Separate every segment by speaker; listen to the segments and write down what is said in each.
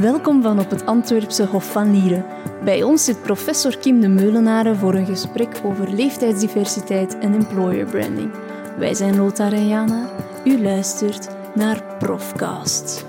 Speaker 1: Welkom van op het Antwerpse Hof van Lieren. Bij ons zit professor Kim de Meulenaren voor een gesprek over leeftijdsdiversiteit en employer branding. Wij zijn Lothar en Jana. U luistert naar Profcast.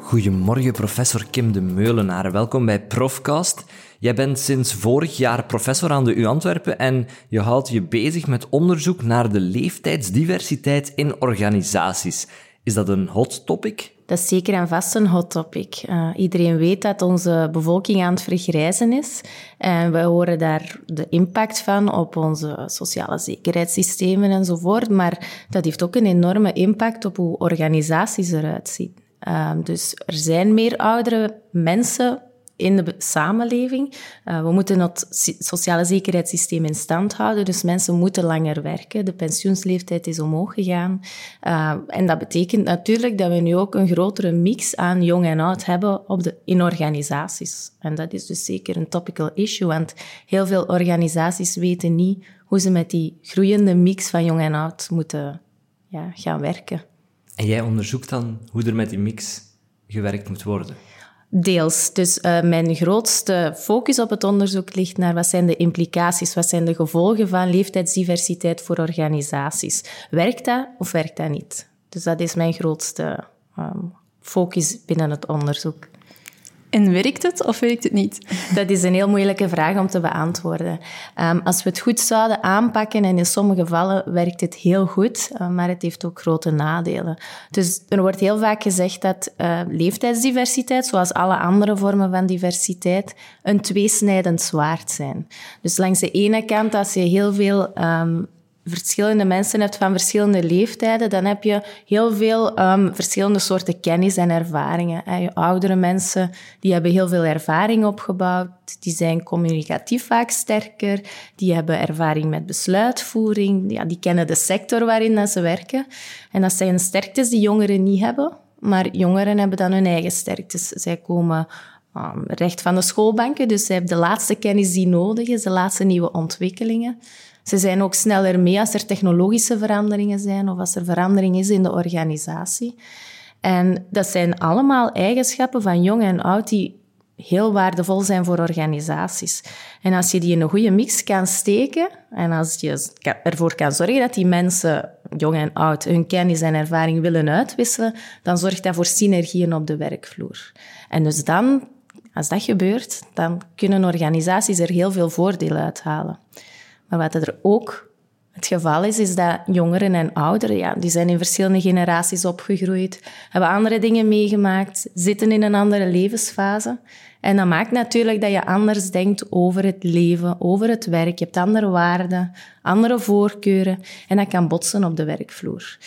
Speaker 2: Goedemorgen, professor Kim de Meulenaar. Welkom bij Profcast. Jij bent sinds vorig jaar professor aan de U Antwerpen en je houdt je bezig met onderzoek naar de leeftijdsdiversiteit in organisaties. Is dat een hot topic?
Speaker 3: Dat is zeker en vast een hot topic. Uh, iedereen weet dat onze bevolking aan het vergrijzen is. En we horen daar de impact van op onze sociale zekerheidssystemen enzovoort. Maar dat heeft ook een enorme impact op hoe organisaties eruit zien. Uh, dus er zijn meer oudere mensen in de samenleving. Uh, we moeten het sociale zekerheidssysteem in stand houden, dus mensen moeten langer werken. De pensioensleeftijd is omhoog gegaan. Uh, en dat betekent natuurlijk dat we nu ook een grotere mix aan jong en oud hebben op de, in organisaties. En dat is dus zeker een topical issue, want heel veel organisaties weten niet hoe ze met die groeiende mix van jong en oud moeten ja, gaan werken.
Speaker 2: En jij onderzoekt dan hoe er met die mix gewerkt moet worden?
Speaker 3: Deels. Dus uh, mijn grootste focus op het onderzoek ligt naar wat zijn de implicaties, wat zijn de gevolgen van leeftijdsdiversiteit voor organisaties. Werkt dat of werkt dat niet? Dus dat is mijn grootste um, focus binnen het onderzoek.
Speaker 1: En werkt het of werkt het niet?
Speaker 3: Dat is een heel moeilijke vraag om te beantwoorden. Um, als we het goed zouden aanpakken, en in sommige gevallen werkt het heel goed, uh, maar het heeft ook grote nadelen. Dus er wordt heel vaak gezegd dat uh, leeftijdsdiversiteit, zoals alle andere vormen van diversiteit, een tweesnijdend zwaard zijn. Dus langs de ene kant, als je heel veel um, verschillende mensen hebt van verschillende leeftijden, dan heb je heel veel um, verschillende soorten kennis en ervaringen. Je oudere mensen die hebben heel veel ervaring opgebouwd, die zijn communicatief vaak sterker, die hebben ervaring met besluitvoering, ja, die kennen de sector waarin dat ze werken. En dat zijn sterktes die jongeren niet hebben, maar jongeren hebben dan hun eigen sterktes. Zij komen um, recht van de schoolbanken, dus zij hebben de laatste kennis die nodig is, de laatste nieuwe ontwikkelingen. Ze zijn ook sneller mee als er technologische veranderingen zijn of als er verandering is in de organisatie. En dat zijn allemaal eigenschappen van jong en oud die heel waardevol zijn voor organisaties. En als je die in een goede mix kan steken en als je ervoor kan zorgen dat die mensen, jong en oud, hun kennis en ervaring willen uitwisselen, dan zorgt dat voor synergieën op de werkvloer. En dus dan, als dat gebeurt, dan kunnen organisaties er heel veel voordeel uithalen. Maar wat er ook het geval is, is dat jongeren en ouderen, ja, die zijn in verschillende generaties opgegroeid, hebben andere dingen meegemaakt, zitten in een andere levensfase. En dat maakt natuurlijk dat je anders denkt over het leven, over het werk. Je hebt andere waarden, andere voorkeuren en dat kan botsen op de werkvloer.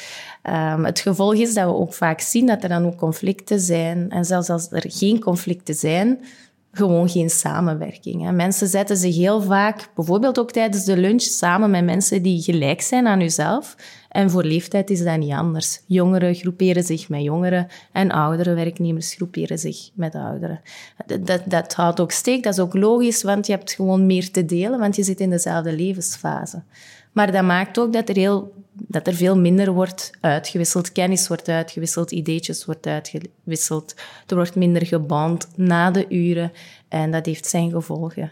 Speaker 3: Um, het gevolg is dat we ook vaak zien dat er dan ook conflicten zijn. En zelfs als er geen conflicten zijn, gewoon geen samenwerking. Hè. Mensen zetten zich heel vaak, bijvoorbeeld ook tijdens de lunch, samen met mensen die gelijk zijn aan uzelf. En voor leeftijd is dat niet anders. Jongeren groeperen zich met jongeren en oudere werknemers groeperen zich met ouderen. Dat, dat, dat houdt ook steek, dat is ook logisch, want je hebt gewoon meer te delen, want je zit in dezelfde levensfase. Maar dat maakt ook dat er, heel, dat er veel minder wordt uitgewisseld. Kennis wordt uitgewisseld, ideetjes wordt uitgewisseld. Er wordt minder geband na de uren. En dat heeft zijn gevolgen.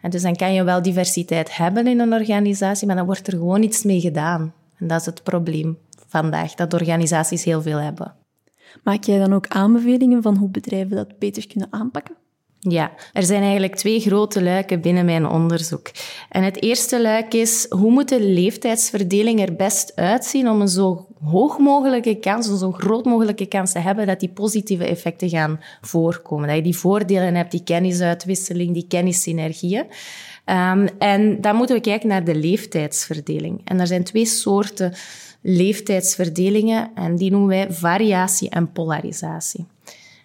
Speaker 3: En dus dan kan je wel diversiteit hebben in een organisatie, maar dan wordt er gewoon iets mee gedaan. En dat is het probleem vandaag, dat organisaties heel veel hebben.
Speaker 1: Maak jij dan ook aanbevelingen van hoe bedrijven dat beter kunnen aanpakken?
Speaker 3: Ja, er zijn eigenlijk twee grote luiken binnen mijn onderzoek. En het eerste luik is, hoe moet de leeftijdsverdeling er best uitzien om een zo hoog mogelijke kans, een zo groot mogelijke kans te hebben dat die positieve effecten gaan voorkomen. Dat je die voordelen hebt, die kennisuitwisseling, die kennissynergieën. Um, en dan moeten we kijken naar de leeftijdsverdeling. En er zijn twee soorten leeftijdsverdelingen en die noemen wij variatie en polarisatie.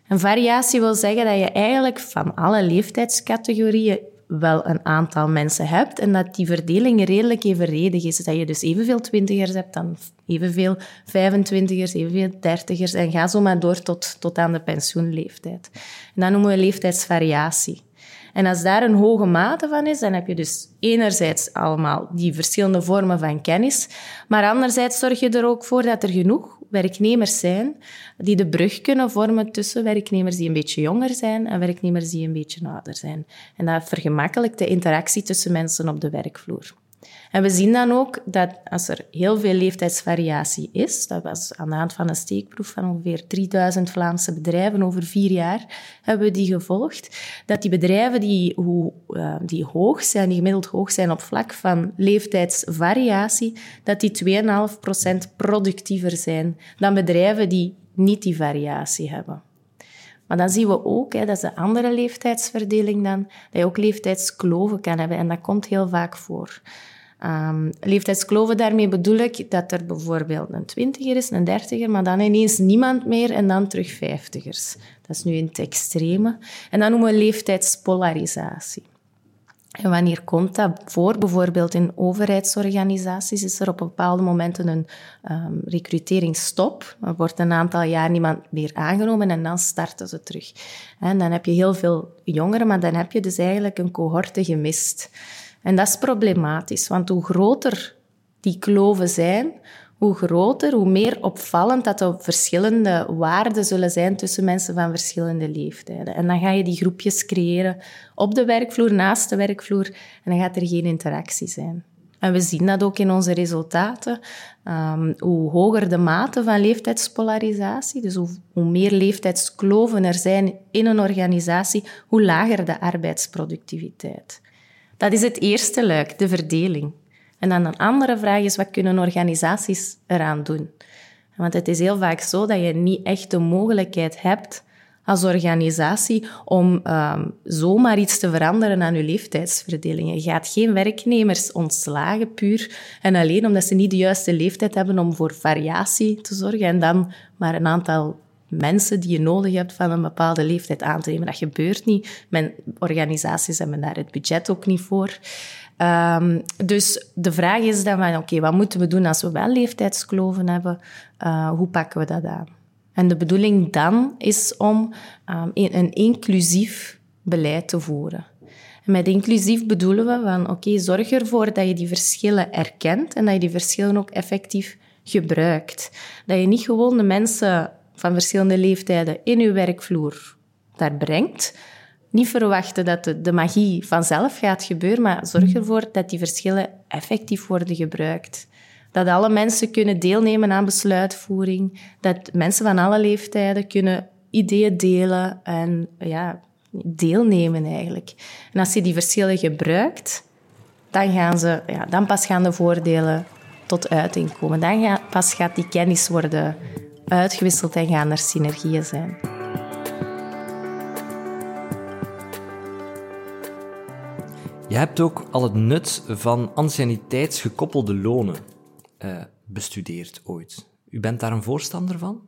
Speaker 3: Een variatie wil zeggen dat je eigenlijk van alle leeftijdscategorieën wel een aantal mensen hebt en dat die verdeling redelijk evenredig is. Dat je dus evenveel twintigers hebt, dan evenveel 25ers, evenveel dertigers en ga zo maar door tot, tot aan de pensioenleeftijd. En dat noemen we leeftijdsvariatie. En als daar een hoge mate van is, dan heb je dus enerzijds allemaal die verschillende vormen van kennis, maar anderzijds zorg je er ook voor dat er genoeg werknemers zijn die de brug kunnen vormen tussen werknemers die een beetje jonger zijn en werknemers die een beetje ouder zijn. En dat vergemakkelijkt de interactie tussen mensen op de werkvloer. En we zien dan ook dat als er heel veel leeftijdsvariatie is, dat was aan de hand van een steekproef van ongeveer 3000 Vlaamse bedrijven over vier jaar, hebben we die gevolgd, dat die bedrijven die, hoe, uh, die hoog zijn, die gemiddeld hoog zijn op vlak van leeftijdsvariatie, dat die 2,5% productiever zijn dan bedrijven die niet die variatie hebben. Maar dan zien we ook, hè, dat is de andere leeftijdsverdeling dan, dat je ook leeftijdskloven kan hebben. En dat komt heel vaak voor. Um, leeftijdskloven, daarmee bedoel ik dat er bijvoorbeeld een twintiger is, een dertiger, maar dan ineens niemand meer en dan terug vijftigers. Dat is nu in het extreme. En dat noemen we leeftijdspolarisatie. En wanneer komt dat voor? Bijvoorbeeld in overheidsorganisaties is er op bepaalde momenten een um, recruteringsstop. Er wordt een aantal jaar niemand meer aangenomen en dan starten ze terug. En dan heb je heel veel jongeren, maar dan heb je dus eigenlijk een cohorte gemist. En dat is problematisch, want hoe groter die kloven zijn, hoe groter, hoe meer opvallend dat er verschillende waarden zullen zijn tussen mensen van verschillende leeftijden. En dan ga je die groepjes creëren op de werkvloer, naast de werkvloer, en dan gaat er geen interactie zijn. En we zien dat ook in onze resultaten. Um, hoe hoger de mate van leeftijdspolarisatie, dus hoe, hoe, meer leeftijdskloven er zijn in een organisatie, hoe lager de arbeidsproductiviteit. Dat is het eerste luik, de verdeling. En dan een andere vraag is, wat kunnen organisaties eraan doen? Want het is heel vaak zo dat je niet echt de mogelijkheid hebt als organisatie om um, zomaar iets te veranderen aan je leeftijdsverdeling. Je gaat geen werknemers ontslagen puur en alleen omdat ze niet de juiste leeftijd hebben om voor variatie te zorgen en dan maar een aantal mensen die je nodig hebt van een bepaalde leeftijd aan te nemen. Dat gebeurt niet. Mijn organisaties hebben daar het budget ook niet voor. Um, dus de vraag is dan van, oké, wat moeten we doen als we wel leeftijdskloven hebben? Uh, hoe pakken we dat aan? En de bedoeling dan is om um, een inclusief beleid te voeren. En met inclusief bedoelen we van, oké, zorg ervoor dat je die verschillen erkent en dat je die verschillen ook effectief gebruikt. Dat je niet gewoon de mensen van verschillende leeftijden in uw werkvloer daar brengt. Niet verwachten dat de, de magie vanzelf gaat gebeuren, maar zorg ervoor dat die verschillen effectief worden gebruikt. Dat alle mensen kunnen deelnemen aan besluitvoering, dat mensen van alle leeftijden kunnen ideeën delen en ja, deelnemen eigenlijk. En als je die verschillen gebruikt, dan, gaan ze, ja, dan pas gaan de voordelen tot uiting komen. Dan pas gaat die kennis worden uitgewisseld en gaan er synergieën zijn.
Speaker 2: Je hebt ook al het nut van anciëniteitsgekoppelde lonen uh, bestudeerd ooit. U bent daar een voorstander van?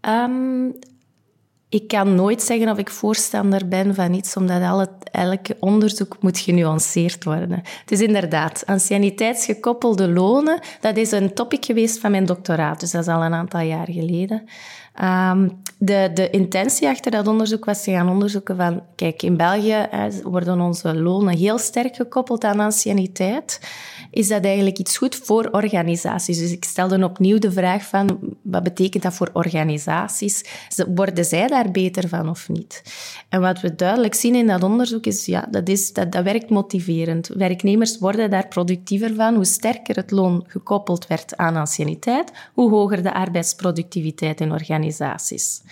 Speaker 3: Um, ik kan nooit zeggen of ik voorstander ben van iets, omdat al het, elk onderzoek moet genuanceerd worden. Het is inderdaad, anciëniteitsgekoppelde lonen, dat is een topic geweest van mijn doctoraat, dus dat is al een aantal jaar geleden. Um, de, de intentie achter dat onderzoek was te gaan onderzoeken van, kijk, in België worden onze lonen heel sterk gekoppeld aan anciëniteit is dat eigenlijk iets goed voor organisaties. Dus ik stelde opnieuw de vraag van, wat betekent dat voor organisaties? Worden zij daar beter van of niet? En wat we duidelijk zien in dat onderzoek is, ja, dat, is, dat, dat werkt motiverend. Werknemers worden daar productiever van. Hoe sterker het loon gekoppeld werd aan anciëniteit, hoe hoger de arbeidsproductiviteit in organisaties.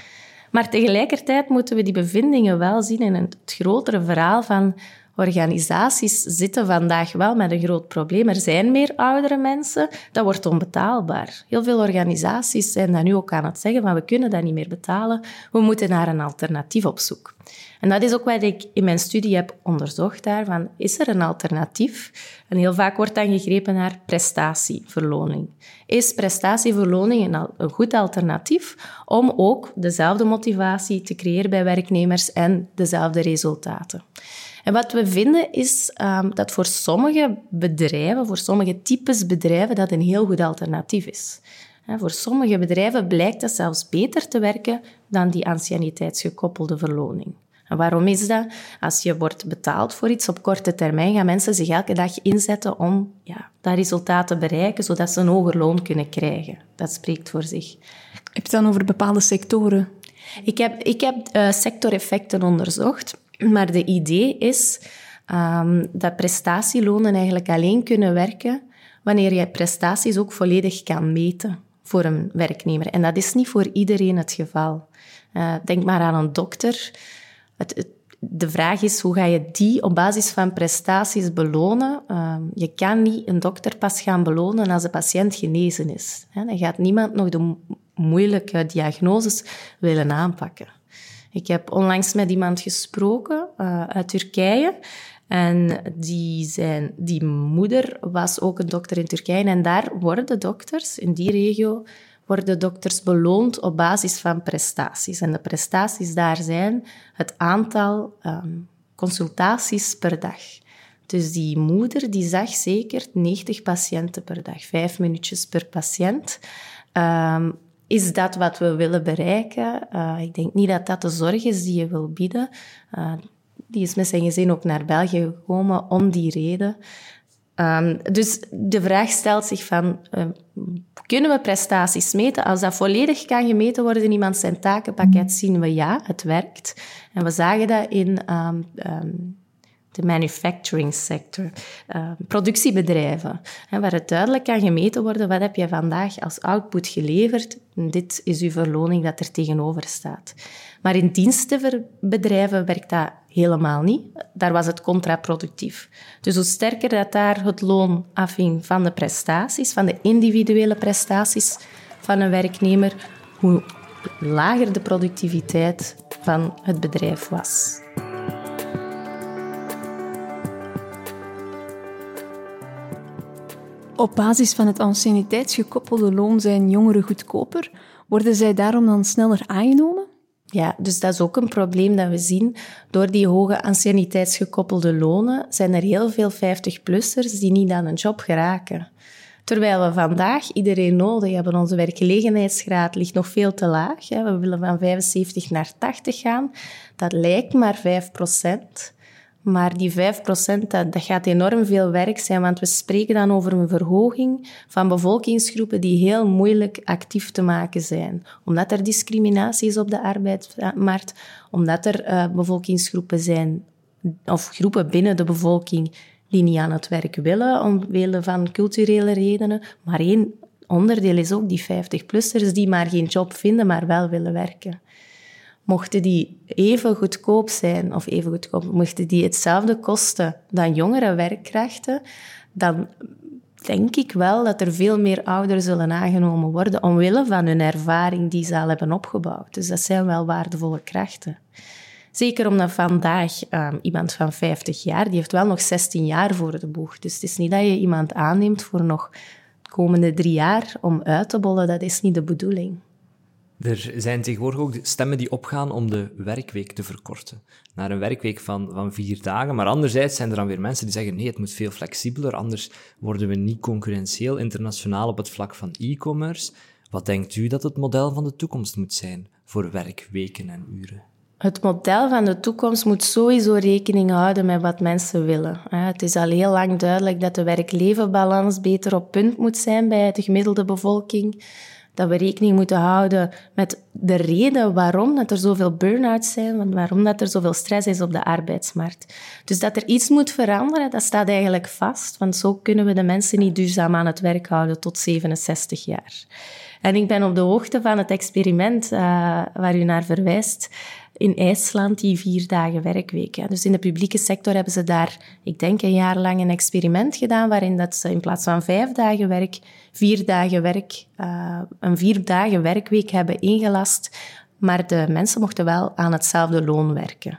Speaker 3: Maar tegelijkertijd moeten we die bevindingen wel zien in het grotere verhaal van Organisaties zitten vandaag wel met een groot probleem. Er zijn meer oudere mensen, dat wordt onbetaalbaar. Heel veel organisaties zijn dan nu ook aan het zeggen van we kunnen dat niet meer betalen, we moeten naar een alternatief op zoek. En dat is ook wat ik in mijn studie heb onderzocht daarvan. Is er een alternatief? En heel vaak wordt dan gegrepen naar prestatieverloning. Is prestatieverloning een goed alternatief om ook dezelfde motivatie te creëren bij werknemers en dezelfde resultaten? En wat we vinden is um, dat voor sommige bedrijven, voor sommige types bedrijven, dat een heel goed alternatief is. voor sommige bedrijven blijkt dat zelfs beter te werken dan die anciëniteitsgekoppelde verloning. En waarom is dat? Als je wordt betaald voor iets op korte termijn, gaan mensen zich elke dag inzetten om ja, dat resultaat te bereiken, zodat ze een hoger loon kunnen krijgen. Dat spreekt voor zich.
Speaker 1: Heb je het dan over bepaalde sectoren?
Speaker 3: Ik heb, ik heb uh, sectoreffecten onderzocht, maar de idee is um, dat prestatielonen eigenlijk alleen kunnen werken wanneer je prestaties ook volledig kan meten voor een werknemer. En dat is niet voor iedereen het geval. Uh, denk maar aan een dokter. Het, de vraag is, hoe ga je die op basis van prestaties belonen? Uh, je kan niet een dokter pas gaan belonen als de patiënt genezen is. Dan gaat niemand nog de moeilijke diagnoses willen aanpakken. Ik heb onlangs met iemand gesproken uh, uit Turkije. En die, zijn, die moeder was ook een dokter in Turkije. En daar worden dokters, in die regio, worden dokters beloond op basis van prestaties. En de prestaties daar zijn het aantal um, consultaties per dag. Dus die moeder die zag zeker 90 patiënten per dag, vijf minuutjes per patiënt. Um, is dat wat we willen bereiken? Uh, ik denk niet dat dat de zorg is die je wil bieden. Uh, die is met zijn gezin ook naar België gekomen om die reden. Um, dus de vraag stelt zich van, uh, kunnen we prestaties meten? Als dat volledig kan gemeten worden in iemand zijn takenpakket, zien we ja, het werkt. En we zagen dat in um, um, de manufacturing sector, uh, productiebedrijven, hè, waar het duidelijk kan gemeten worden wat heb je vandaag als output geleverd. dit is uw verloning dat er tegenover staat. Maar in dienstenbedrijven werkt dat helemaal niet. Daar was het contraproductief. Dus hoe sterker dat daar het loon afhing van de prestaties, van de individuele prestaties van een werknemer, hoe lager de productiviteit van het bedrijf was.
Speaker 1: Op basis van het anciëniteitsgekoppelde loon zijn jongeren goedkoper. Worden zij daarom dan sneller aangenomen?
Speaker 3: Ja, dus dat is ook een probleem dat we zien. Door die hoge anciëniteitsgekoppelde lonen zijn er heel veel 50-plussers die niet aan een job geraken. Terwijl we vandaag iedereen nodig hebben. Onze werkgelegenheidsgraad ligt nog veel te laag. We willen van 75 naar 80 gaan. Dat lijkt maar 5 procent. Maar die 5%, dat, gaat enorm veel werk zijn, want we spreken dan over een verhoging van bevolkingsgroepen die heel moeilijk actief te maken zijn. Omdat er discriminatie is op de arbeidsmarkt, omdat er uh, bevolkingsgroepen zijn, of groepen binnen de bevolking, die niet aan het werk willen, omwille van culturele redenen. Maar één onderdeel is ook die 50-plussers die maar geen job vinden, maar wel willen werken. Mochten die even goedkoop zijn, of even goedkoop, mochten die hetzelfde kosten dan jongere werkkrachten, dan denk ik wel dat er veel meer ouderen zullen aangenomen worden omwille van hun ervaring die ze al hebben opgebouwd. Dus dat zijn wel waardevolle krachten. Zeker omdat vandaag um, iemand van 50 jaar, die heeft wel nog 16 jaar voor de boeg. Dus het is niet dat je iemand aanneemt voor nog de komende drie jaar om uit te bollen. Dat is niet de bedoeling.
Speaker 2: Er zijn tegenwoordig ook stemmen die opgaan om de werkweek te verkorten. Naar een werkweek van, van vier dagen. Maar anderzijds zijn er dan weer mensen die zeggen: nee, het moet veel flexibeler, anders worden we niet concurrentieel internationaal op het vlak van e-commerce. Wat denkt u dat het model van de toekomst moet zijn voor werkweken en uren?
Speaker 3: Het model van de toekomst moet sowieso rekening houden met wat mensen willen. Het is al heel lang duidelijk dat de werk-leven-balans beter op punt moet zijn bij de gemiddelde bevolking dat we rekening moeten houden met de reden waarom dat er zoveel burn-outs zijn, waarom dat er zoveel stress is op de arbeidsmarkt. Dus dat er iets moet veranderen, dat staat eigenlijk vast, want zo kunnen we de mensen niet duurzaam aan het werk houden tot 67 jaar. En ik ben op de hoogte van het experiment uh, waar u naar verwijst in IJsland, die vier dagen werkweek. Dus in de publieke sector hebben ze daar, ik denk, een jaar lang een experiment gedaan waarin dat ze in plaats van vijf dagen werk, vier dagen werk, uh, een vier dagen werkweek hebben ingelast. Maar de mensen mochten wel aan hetzelfde loon werken.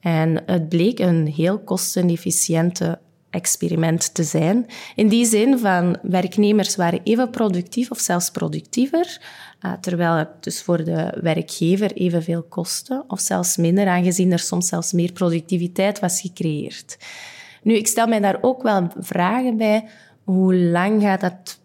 Speaker 3: En het bleek een heel kostenefficiënte experiment te zijn. In die zin van werknemers waren even productief of zelfs productiever, uh, terwijl het dus voor de werkgever evenveel kostte, of zelfs minder, aangezien er soms zelfs meer productiviteit was gecreëerd. Nu, ik stel mij daar ook wel vragen bij. Hoe lang gaat dat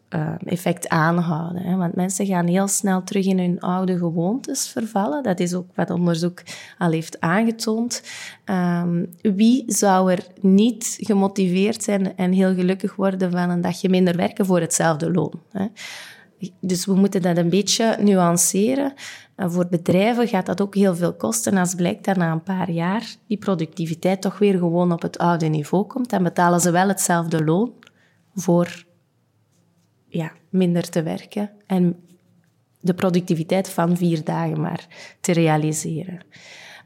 Speaker 3: effect aanhouden. Hè? Want mensen gaan heel snel terug in hun oude gewoontes vervallen. Dat is ook wat onderzoek al heeft aangetoond. Um, wie zou er niet gemotiveerd zijn en heel gelukkig worden van een dagje minder werken voor hetzelfde loon? Hè? Dus we moeten dat een beetje nuanceren. En voor bedrijven gaat dat ook heel veel kosten. Als blijkt dat na een paar jaar die productiviteit toch weer gewoon op het oude niveau komt, dan betalen ze wel hetzelfde loon voor ja, minder te werken en de productiviteit van vier dagen maar te realiseren.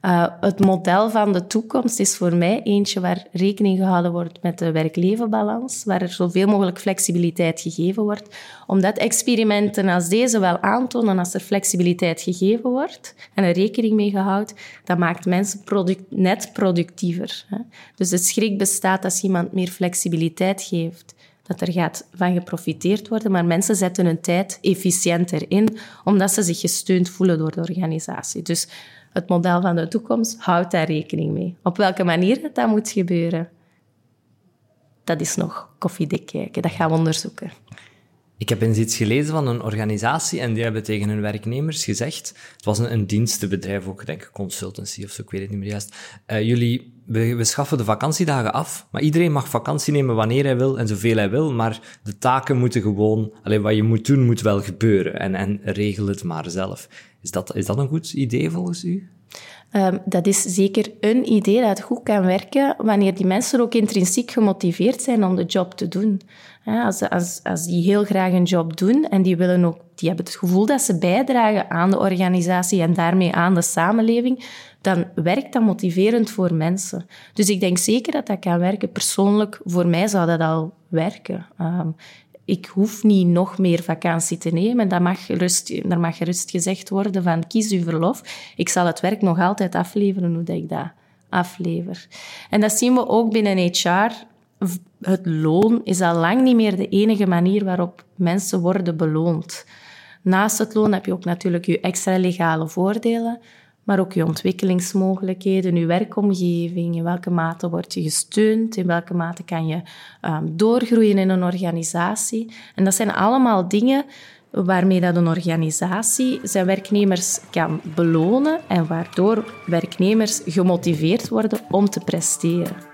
Speaker 3: Uh, het model van de toekomst is voor mij eentje waar rekening gehouden wordt met de werk-levenbalans, waar er zoveel mogelijk flexibiliteit gegeven wordt, omdat experimenten als deze wel aantonen als er flexibiliteit gegeven wordt en er rekening mee gehouden, dat maakt mensen net productiever. Hè. Dus de schrik bestaat als iemand meer flexibiliteit geeft dat er gaat van geprofiteerd worden, maar mensen zetten hun tijd efficiënter in, omdat ze zich gesteund voelen door de organisatie. Dus het model van de toekomst houdt daar rekening mee. Op welke manier dat, moet gebeuren, dat is nog koffiedik kijken. Dat gaan we onderzoeken.
Speaker 2: Ik heb eens iets gelezen van een organisatie en die hebben tegen hun werknemers gezegd, het was een, dienstenbedrijf ook, denk ik, consultancy of zo, ik weet het niet meer juist. Uh, jullie, we, schaffen de vakantiedagen af, maar iedereen mag vakantie nemen wanneer hij wil en zoveel hij wil, maar de taken moeten gewoon, alleen wat je moet doen, moet wel gebeuren en, en regel het maar zelf. Is dat, is dat een goed idee volgens u?
Speaker 3: Um, dat is zeker een idee dat goed kan werken wanneer die mensen ook intrinsiek gemotiveerd zijn om de job te doen. als, als, als die heel graag een job doen en die, willen ook, die hebben het gevoel dat ze bijdragen aan de organisatie en daarmee aan de samenleving, dan werkt dat motiverend voor mensen. Dus ik denk zeker dat dat kan werken. Persoonlijk, voor mij zou dat al werken. Um, ik hoef niet nog meer vakantie te nemen. Dat mag gerust, er mag gerust gezegd worden van kies uw verlof. Ik zal het werk nog altijd afleveren hoe dat ik dat aflever. En dat zien we ook binnen HR. Het loon is al lang niet meer de enige manier waarop mensen worden beloond. Naast het loon heb je ook natuurlijk je extra legale voordelen, maar ook je ontwikkelingsmogelijkheden, je werkomgeving, in welke mate word je gesteund, in welke mate kan je um, doorgroeien in een organisatie. En dat zijn allemaal dingen waarmee dat een organisatie zijn werknemers kan belonen en waardoor werknemers gemotiveerd worden om te presteren.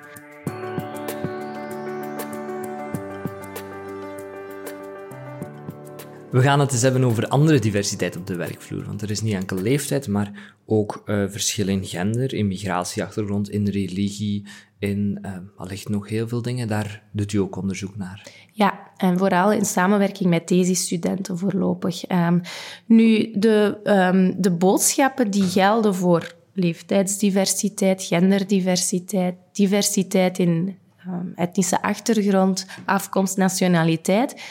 Speaker 2: We gaan het eens hebben over andere diversiteit op de werkvloer. Want er is niet enkel leeftijd, maar ook uh, verschil in gender, in migratieachtergrond, in religie, in uh, allicht nog heel veel dingen. Daar doet u ook onderzoek naar.
Speaker 3: Ja, en vooral in samenwerking met thesis-studenten voorlopig. Um, nu, de, um, de boodschappen die gelden voor leeftijdsdiversiteit, genderdiversiteit, diversiteit in um, etnische achtergrond, afkomst, nationaliteit,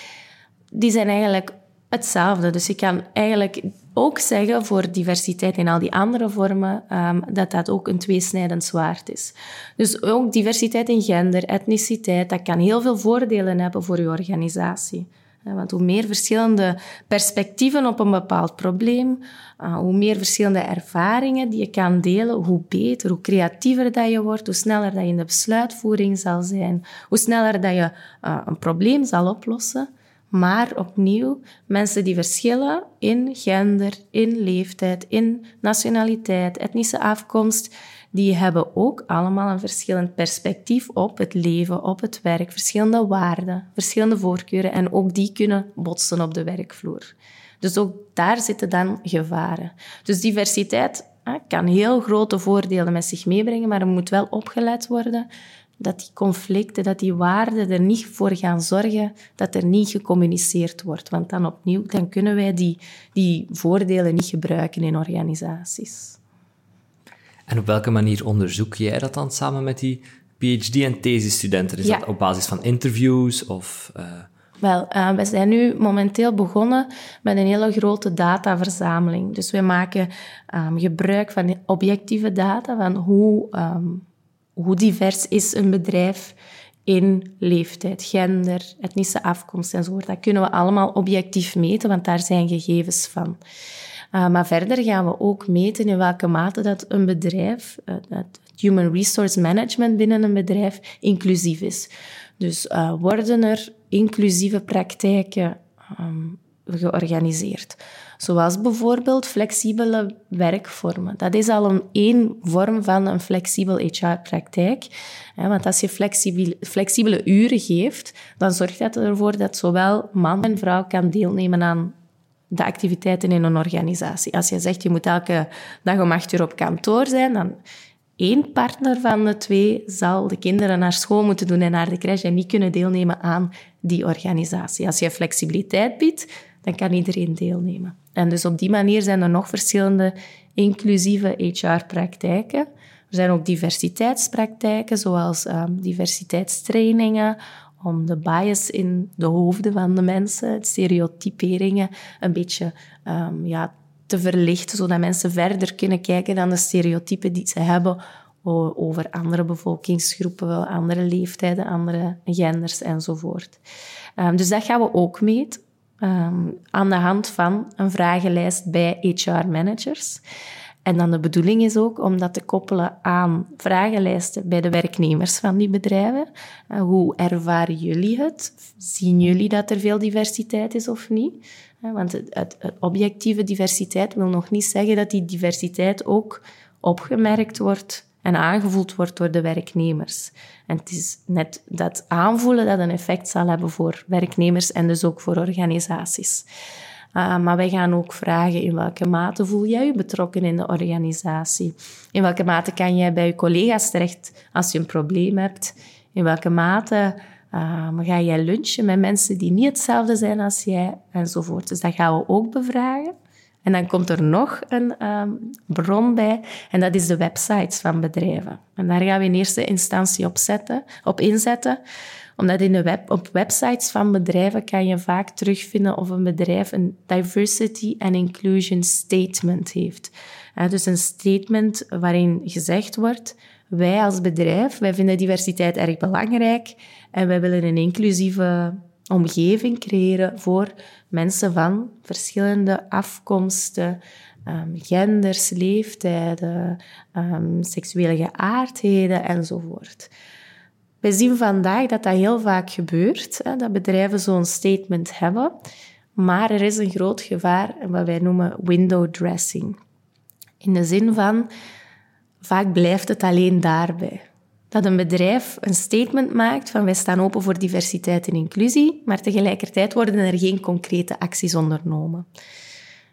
Speaker 3: die zijn eigenlijk hetzelfde. Dus ik kan eigenlijk ook zeggen voor diversiteit in al die andere vormen um, dat dat ook een tweesnijdend zwaard is. Dus ook diversiteit in gender, etniciteit, dat kan heel veel voordelen hebben voor je organisatie. Want hoe meer verschillende perspectieven op een bepaald probleem, uh, hoe meer verschillende ervaringen die je kan delen, hoe beter, hoe creatiever dat je wordt, hoe sneller dat je in de besluitvoering zal zijn, hoe sneller dat je uh, een probleem zal oplossen. Maar opnieuw, mensen die verschillen in gender, in leeftijd, in nationaliteit, etnische afkomst, die hebben ook allemaal een verschillend perspectief op het leven, op het werk, verschillende waarden, verschillende voorkeuren en ook die kunnen botsen op de werkvloer. Dus ook daar zitten dan gevaren. Dus diversiteit kan heel grote voordelen met zich meebrengen, maar er moet wel opgeleid worden dat die conflicten, dat die waarden er niet voor gaan zorgen dat er niet gecommuniceerd wordt. Want dan opnieuw, dan kunnen wij die, die voordelen niet gebruiken in organisaties.
Speaker 2: En op welke manier onderzoek jij dat dan samen met die PhD- en thesisstudenten? Is dat op basis van interviews of... Uh...
Speaker 3: Wel, uh, we zijn nu momenteel begonnen met een hele grote dataverzameling. Dus we maken um, gebruik van objectieve data, van hoe um, hoe divers is een bedrijf in leeftijd, gender, etnische afkomst enzovoort. Dat kunnen we allemaal objectief meten, want daar zijn gegevens van. Uh, maar verder gaan we ook meten in welke mate dat een bedrijf, uh, het human resource management binnen een bedrijf, inclusief is. Dus uh, worden er inclusieve praktijken ehm, georganiseerd. Zoals bijvoorbeeld flexibele werkvormen. Dat is al een één vorm van een flexibel HR-praktijk. Want als je flexibele, flexibele uren geeft, dan zorgt dat ervoor dat zowel man en vrouw kan deelnemen aan de activiteiten in een organisatie. Als je zegt, je moet elke dag om acht uur op kantoor zijn, dan één partner van de twee zal de kinderen naar school moeten doen en naar de crash en niet kunnen deelnemen aan die organisatie. Als je flexibiliteit biedt, dan kan iedereen deelnemen. En dus op die manier zijn er nog verschillende inclusieve HR-praktijken. Er zijn ook diversiteitspraktijken, zoals um, diversiteitstrainingen, om de bias in de hoofden van de mensen, stereotyperingen, een beetje um, ja, te verlichten, zodat mensen verder kunnen kijken dan de stereotypen die ze hebben over andere bevolkingsgroepen, andere leeftijden, andere genders enzovoort. Um, dus dat gaan we ook meten. Um, aan de hand van een vragenlijst bij HR-managers. En dan de bedoeling is ook om dat te koppelen aan vragenlijsten bij de werknemers van die bedrijven. Uh, hoe ervaren jullie het? Zien jullie dat er veel diversiteit is of niet? Uh, want het objectieve diversiteit wil nog niet zeggen dat die diversiteit ook opgemerkt wordt en aangevoeld wordt door de werknemers. En het is net dat aanvoelen dat een effect zal hebben voor werknemers en dus ook voor organisaties. Uh, maar wij gaan ook vragen in welke mate voel jij je betrokken in de organisatie? In welke mate kan jij bij je collega's terecht als je een probleem hebt? In welke mate uh, ga jij lunchen met mensen die niet hetzelfde zijn als jij? Enzovoort. Dus dat gaan we ook bevragen. En dan komt er nog een um, bron bij, en dat is de websites van bedrijven. En daar gaan we in eerste instantie op, zetten, op inzetten, omdat in de web, op websites van bedrijven kan je vaak terugvinden of een bedrijf een diversity and inclusion statement heeft. dus een statement waarin gezegd wordt, wij als bedrijf, wij vinden diversiteit erg belangrijk en wij willen een inclusieve omgeving creëren voor mensen van verschillende afkomsten, um, genders, leeftijden, um, seksuele geaardheden enzovoort. We zien vandaag dat dat heel vaak gebeurt, hè, dat bedrijven zo'n statement hebben, maar er is een groot gevaar, wat wij noemen window dressing. In de zin van, vaak blijft het alleen daarbij dat een bedrijf een statement maakt van wij staan open voor diversiteit en inclusie, maar tegelijkertijd worden er geen concrete acties ondernomen.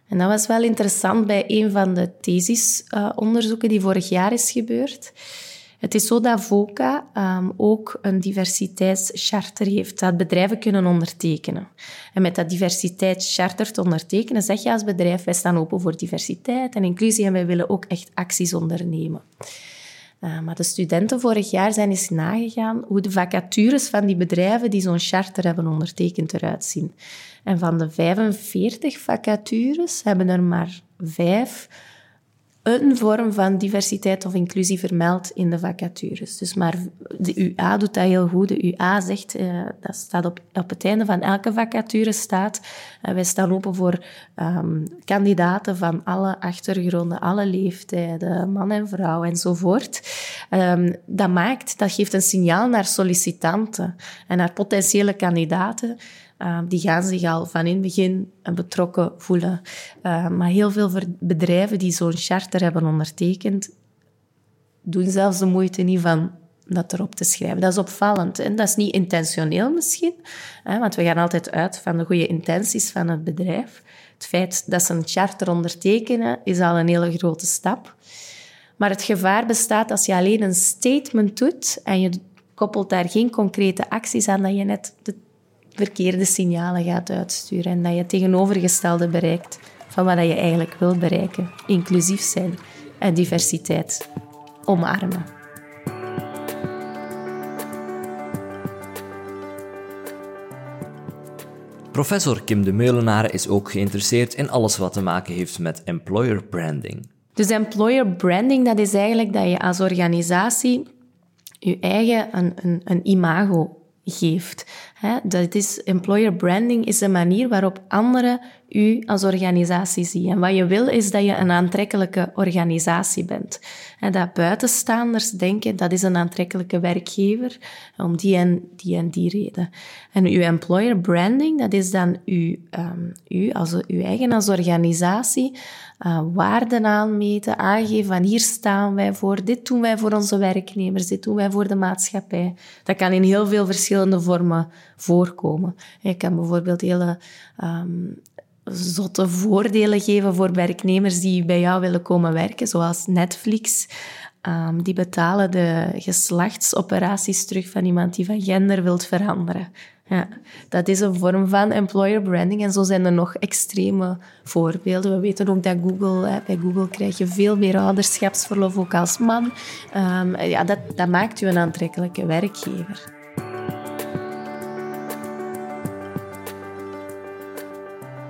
Speaker 3: En dat was wel interessant bij een van de thesisonderzoeken die vorig jaar is gebeurd. Het is zo dat VOCA um, ook een diversiteitscharter heeft dat bedrijven kunnen ondertekenen. En met dat diversiteitscharter te ondertekenen zeg je als bedrijf wij staan open voor diversiteit en inclusie en wij willen ook echt acties ondernemen. Uh, maar de studenten vorig jaar zijn eens nagegaan hoe de vacatures van die bedrijven die zo'n charter hebben ondertekend eruit zien. En van de 45 vacatures hebben er maar vijf een vorm van diversiteit of inclusie vermeld in de vacatures. Dus maar de UA doet dat heel goed. De UA zegt, uh, dat staat op, op het einde van elke vacature staat, uh, wij staan open voor um, kandidaten van alle achtergronden, alle leeftijden, man en vrouw enzovoort. Um, dat maakt, dat geeft een signaal naar sollicitanten en naar potentiële kandidaten Ehm, die gaan zich al van in het begin betrokken voelen. Ehm, maar heel veel bedrijven die zo'n charter hebben ondertekend, doen zelfs de moeite niet van dat erop te schrijven. Dat is opvallend. En dat is niet intentioneel misschien, hè, want we gaan altijd uit van de goede intenties van het bedrijf. Het feit dat ze een charter ondertekenen, is al een hele grote stap. Maar het gevaar bestaat als je alleen een statement doet en je koppelt daar geen concrete acties aan, dat je net de verkeerde signalen gaat uitsturen en dat je het tegenovergestelde bereikt van wat je eigenlijk wil bereiken. Inclusief zijn en diversiteit omarmen.
Speaker 2: Professor Kim de Meulenaar is ook geïnteresseerd in alles wat te maken heeft met employer branding.
Speaker 3: Dus employer branding, dat is eigenlijk dat je als organisatie je eigen een, een, een imago geeft. Dat is, employer branding is een manier waarop anderen u als organisatie ziet. En wat je wil is dat je een aantrekkelijke organisatie bent. En dat buitenstaanders denken dat is een aantrekkelijke werkgever om die en die en die reden. En uw employer branding, dat is dan u, um, u als uw eigen als organisatie uh, waarden aanmeten, aangeven van hier staan wij voor, dit doen wij voor onze werknemers, dit doen wij voor de maatschappij. Dat kan in heel veel verschillende vormen voorkomen. Je kan bijvoorbeeld hele um, zotte voordelen geven voor werknemers die bij jou willen komen werken, zoals Netflix. Um, die betalen de geslachtsoperaties terug van iemand die van gender wilt veranderen. Ja, dat is een vorm van employer branding en zo zijn er nog extreme voorbeelden. We weten ook dat Google, hè, bij Google krijg je veel meer ouderschapsverlof ook als man. Um, ja, dat, dat maakt u een aantrekkelijke werkgever.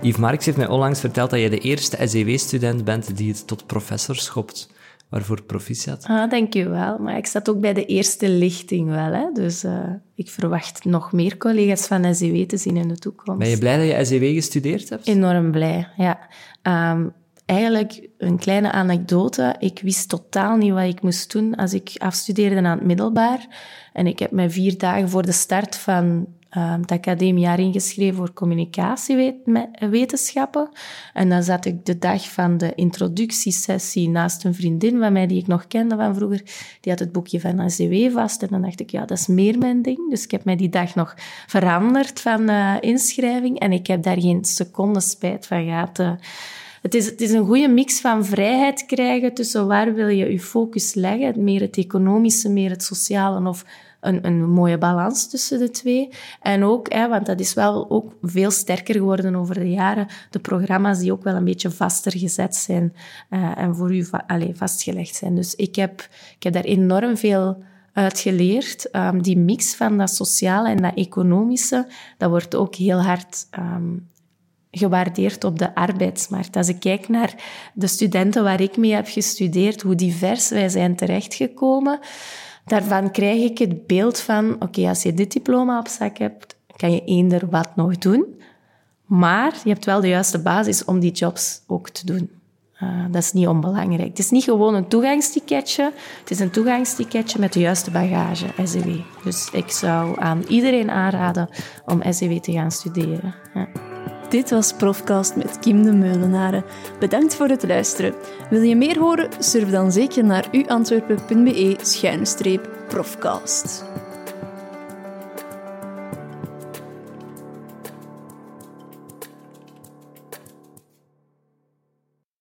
Speaker 2: Yves Marx heeft mij onlangs verteld dat je de eerste SEW-student bent die het tot professor schopt. Waarvoor proficiat.
Speaker 3: Ah, dankjewel. Maar ik zat ook bij de eerste lichting wel. Hè? Dus uh, ik verwacht nog meer collega's van SEW te zien in de toekomst.
Speaker 2: Ben je blij dat je SEW gestudeerd hebt?
Speaker 3: Enorm blij, ja. Um, eigenlijk een kleine anekdote. Ik wist totaal niet wat ik moest doen als ik afstudeerde aan het middelbaar. En ik heb me vier dagen voor de start van um, het academiejaar ingeschreven voor communicatiewetenschappen. En dan zat ik de dag van de introductiesessie naast een vriendin van mij die ik nog kende van vroeger. Die had het boekje van ACW vast. En dan dacht ik, ja, dat is meer mijn ding. Dus ik heb mij die dag nog veranderd van uh, inschrijving. En ik heb daar geen seconde spijt van gehad. Uh, het is, het is een goede mix van vrijheid krijgen tussen waar wil je je focus leggen. Meer het economische, meer het sociale of een, een mooie balans tussen de twee. En ook, hè, want dat is wel ook veel sterker geworden over de jaren, de programma's die ook wel een beetje vaster gezet zijn uh, en voor u allez, vastgelegd zijn. Dus ik heb, ik heb daar enorm veel uit geleerd. Um, die mix van dat sociale en dat economische, dat wordt ook heel hard um, gewaardeerd op de arbeidsmarkt. Als ik kijk naar de studenten waar ik mee heb gestudeerd, hoe divers wij zijn terechtgekomen, daarvan krijg ik het beeld van, oké, als je dit diploma op zak hebt, kan je eender wat nog doen. Maar je hebt wel de juiste basis om die jobs ook te doen. Uh, dat is niet onbelangrijk. Het is niet gewoon een toegangsticketje. Het is een toegangsticketje met de juiste bagage, SEW. Dus ik zou aan iedereen aanraden om SEW te gaan studeren. Ja.
Speaker 1: Dit was Profcast met Kim de Meulenaren. Bedankt voor het luisteren. Wil je meer horen? Surf dan zeker naar uantwerpen.be-profcast.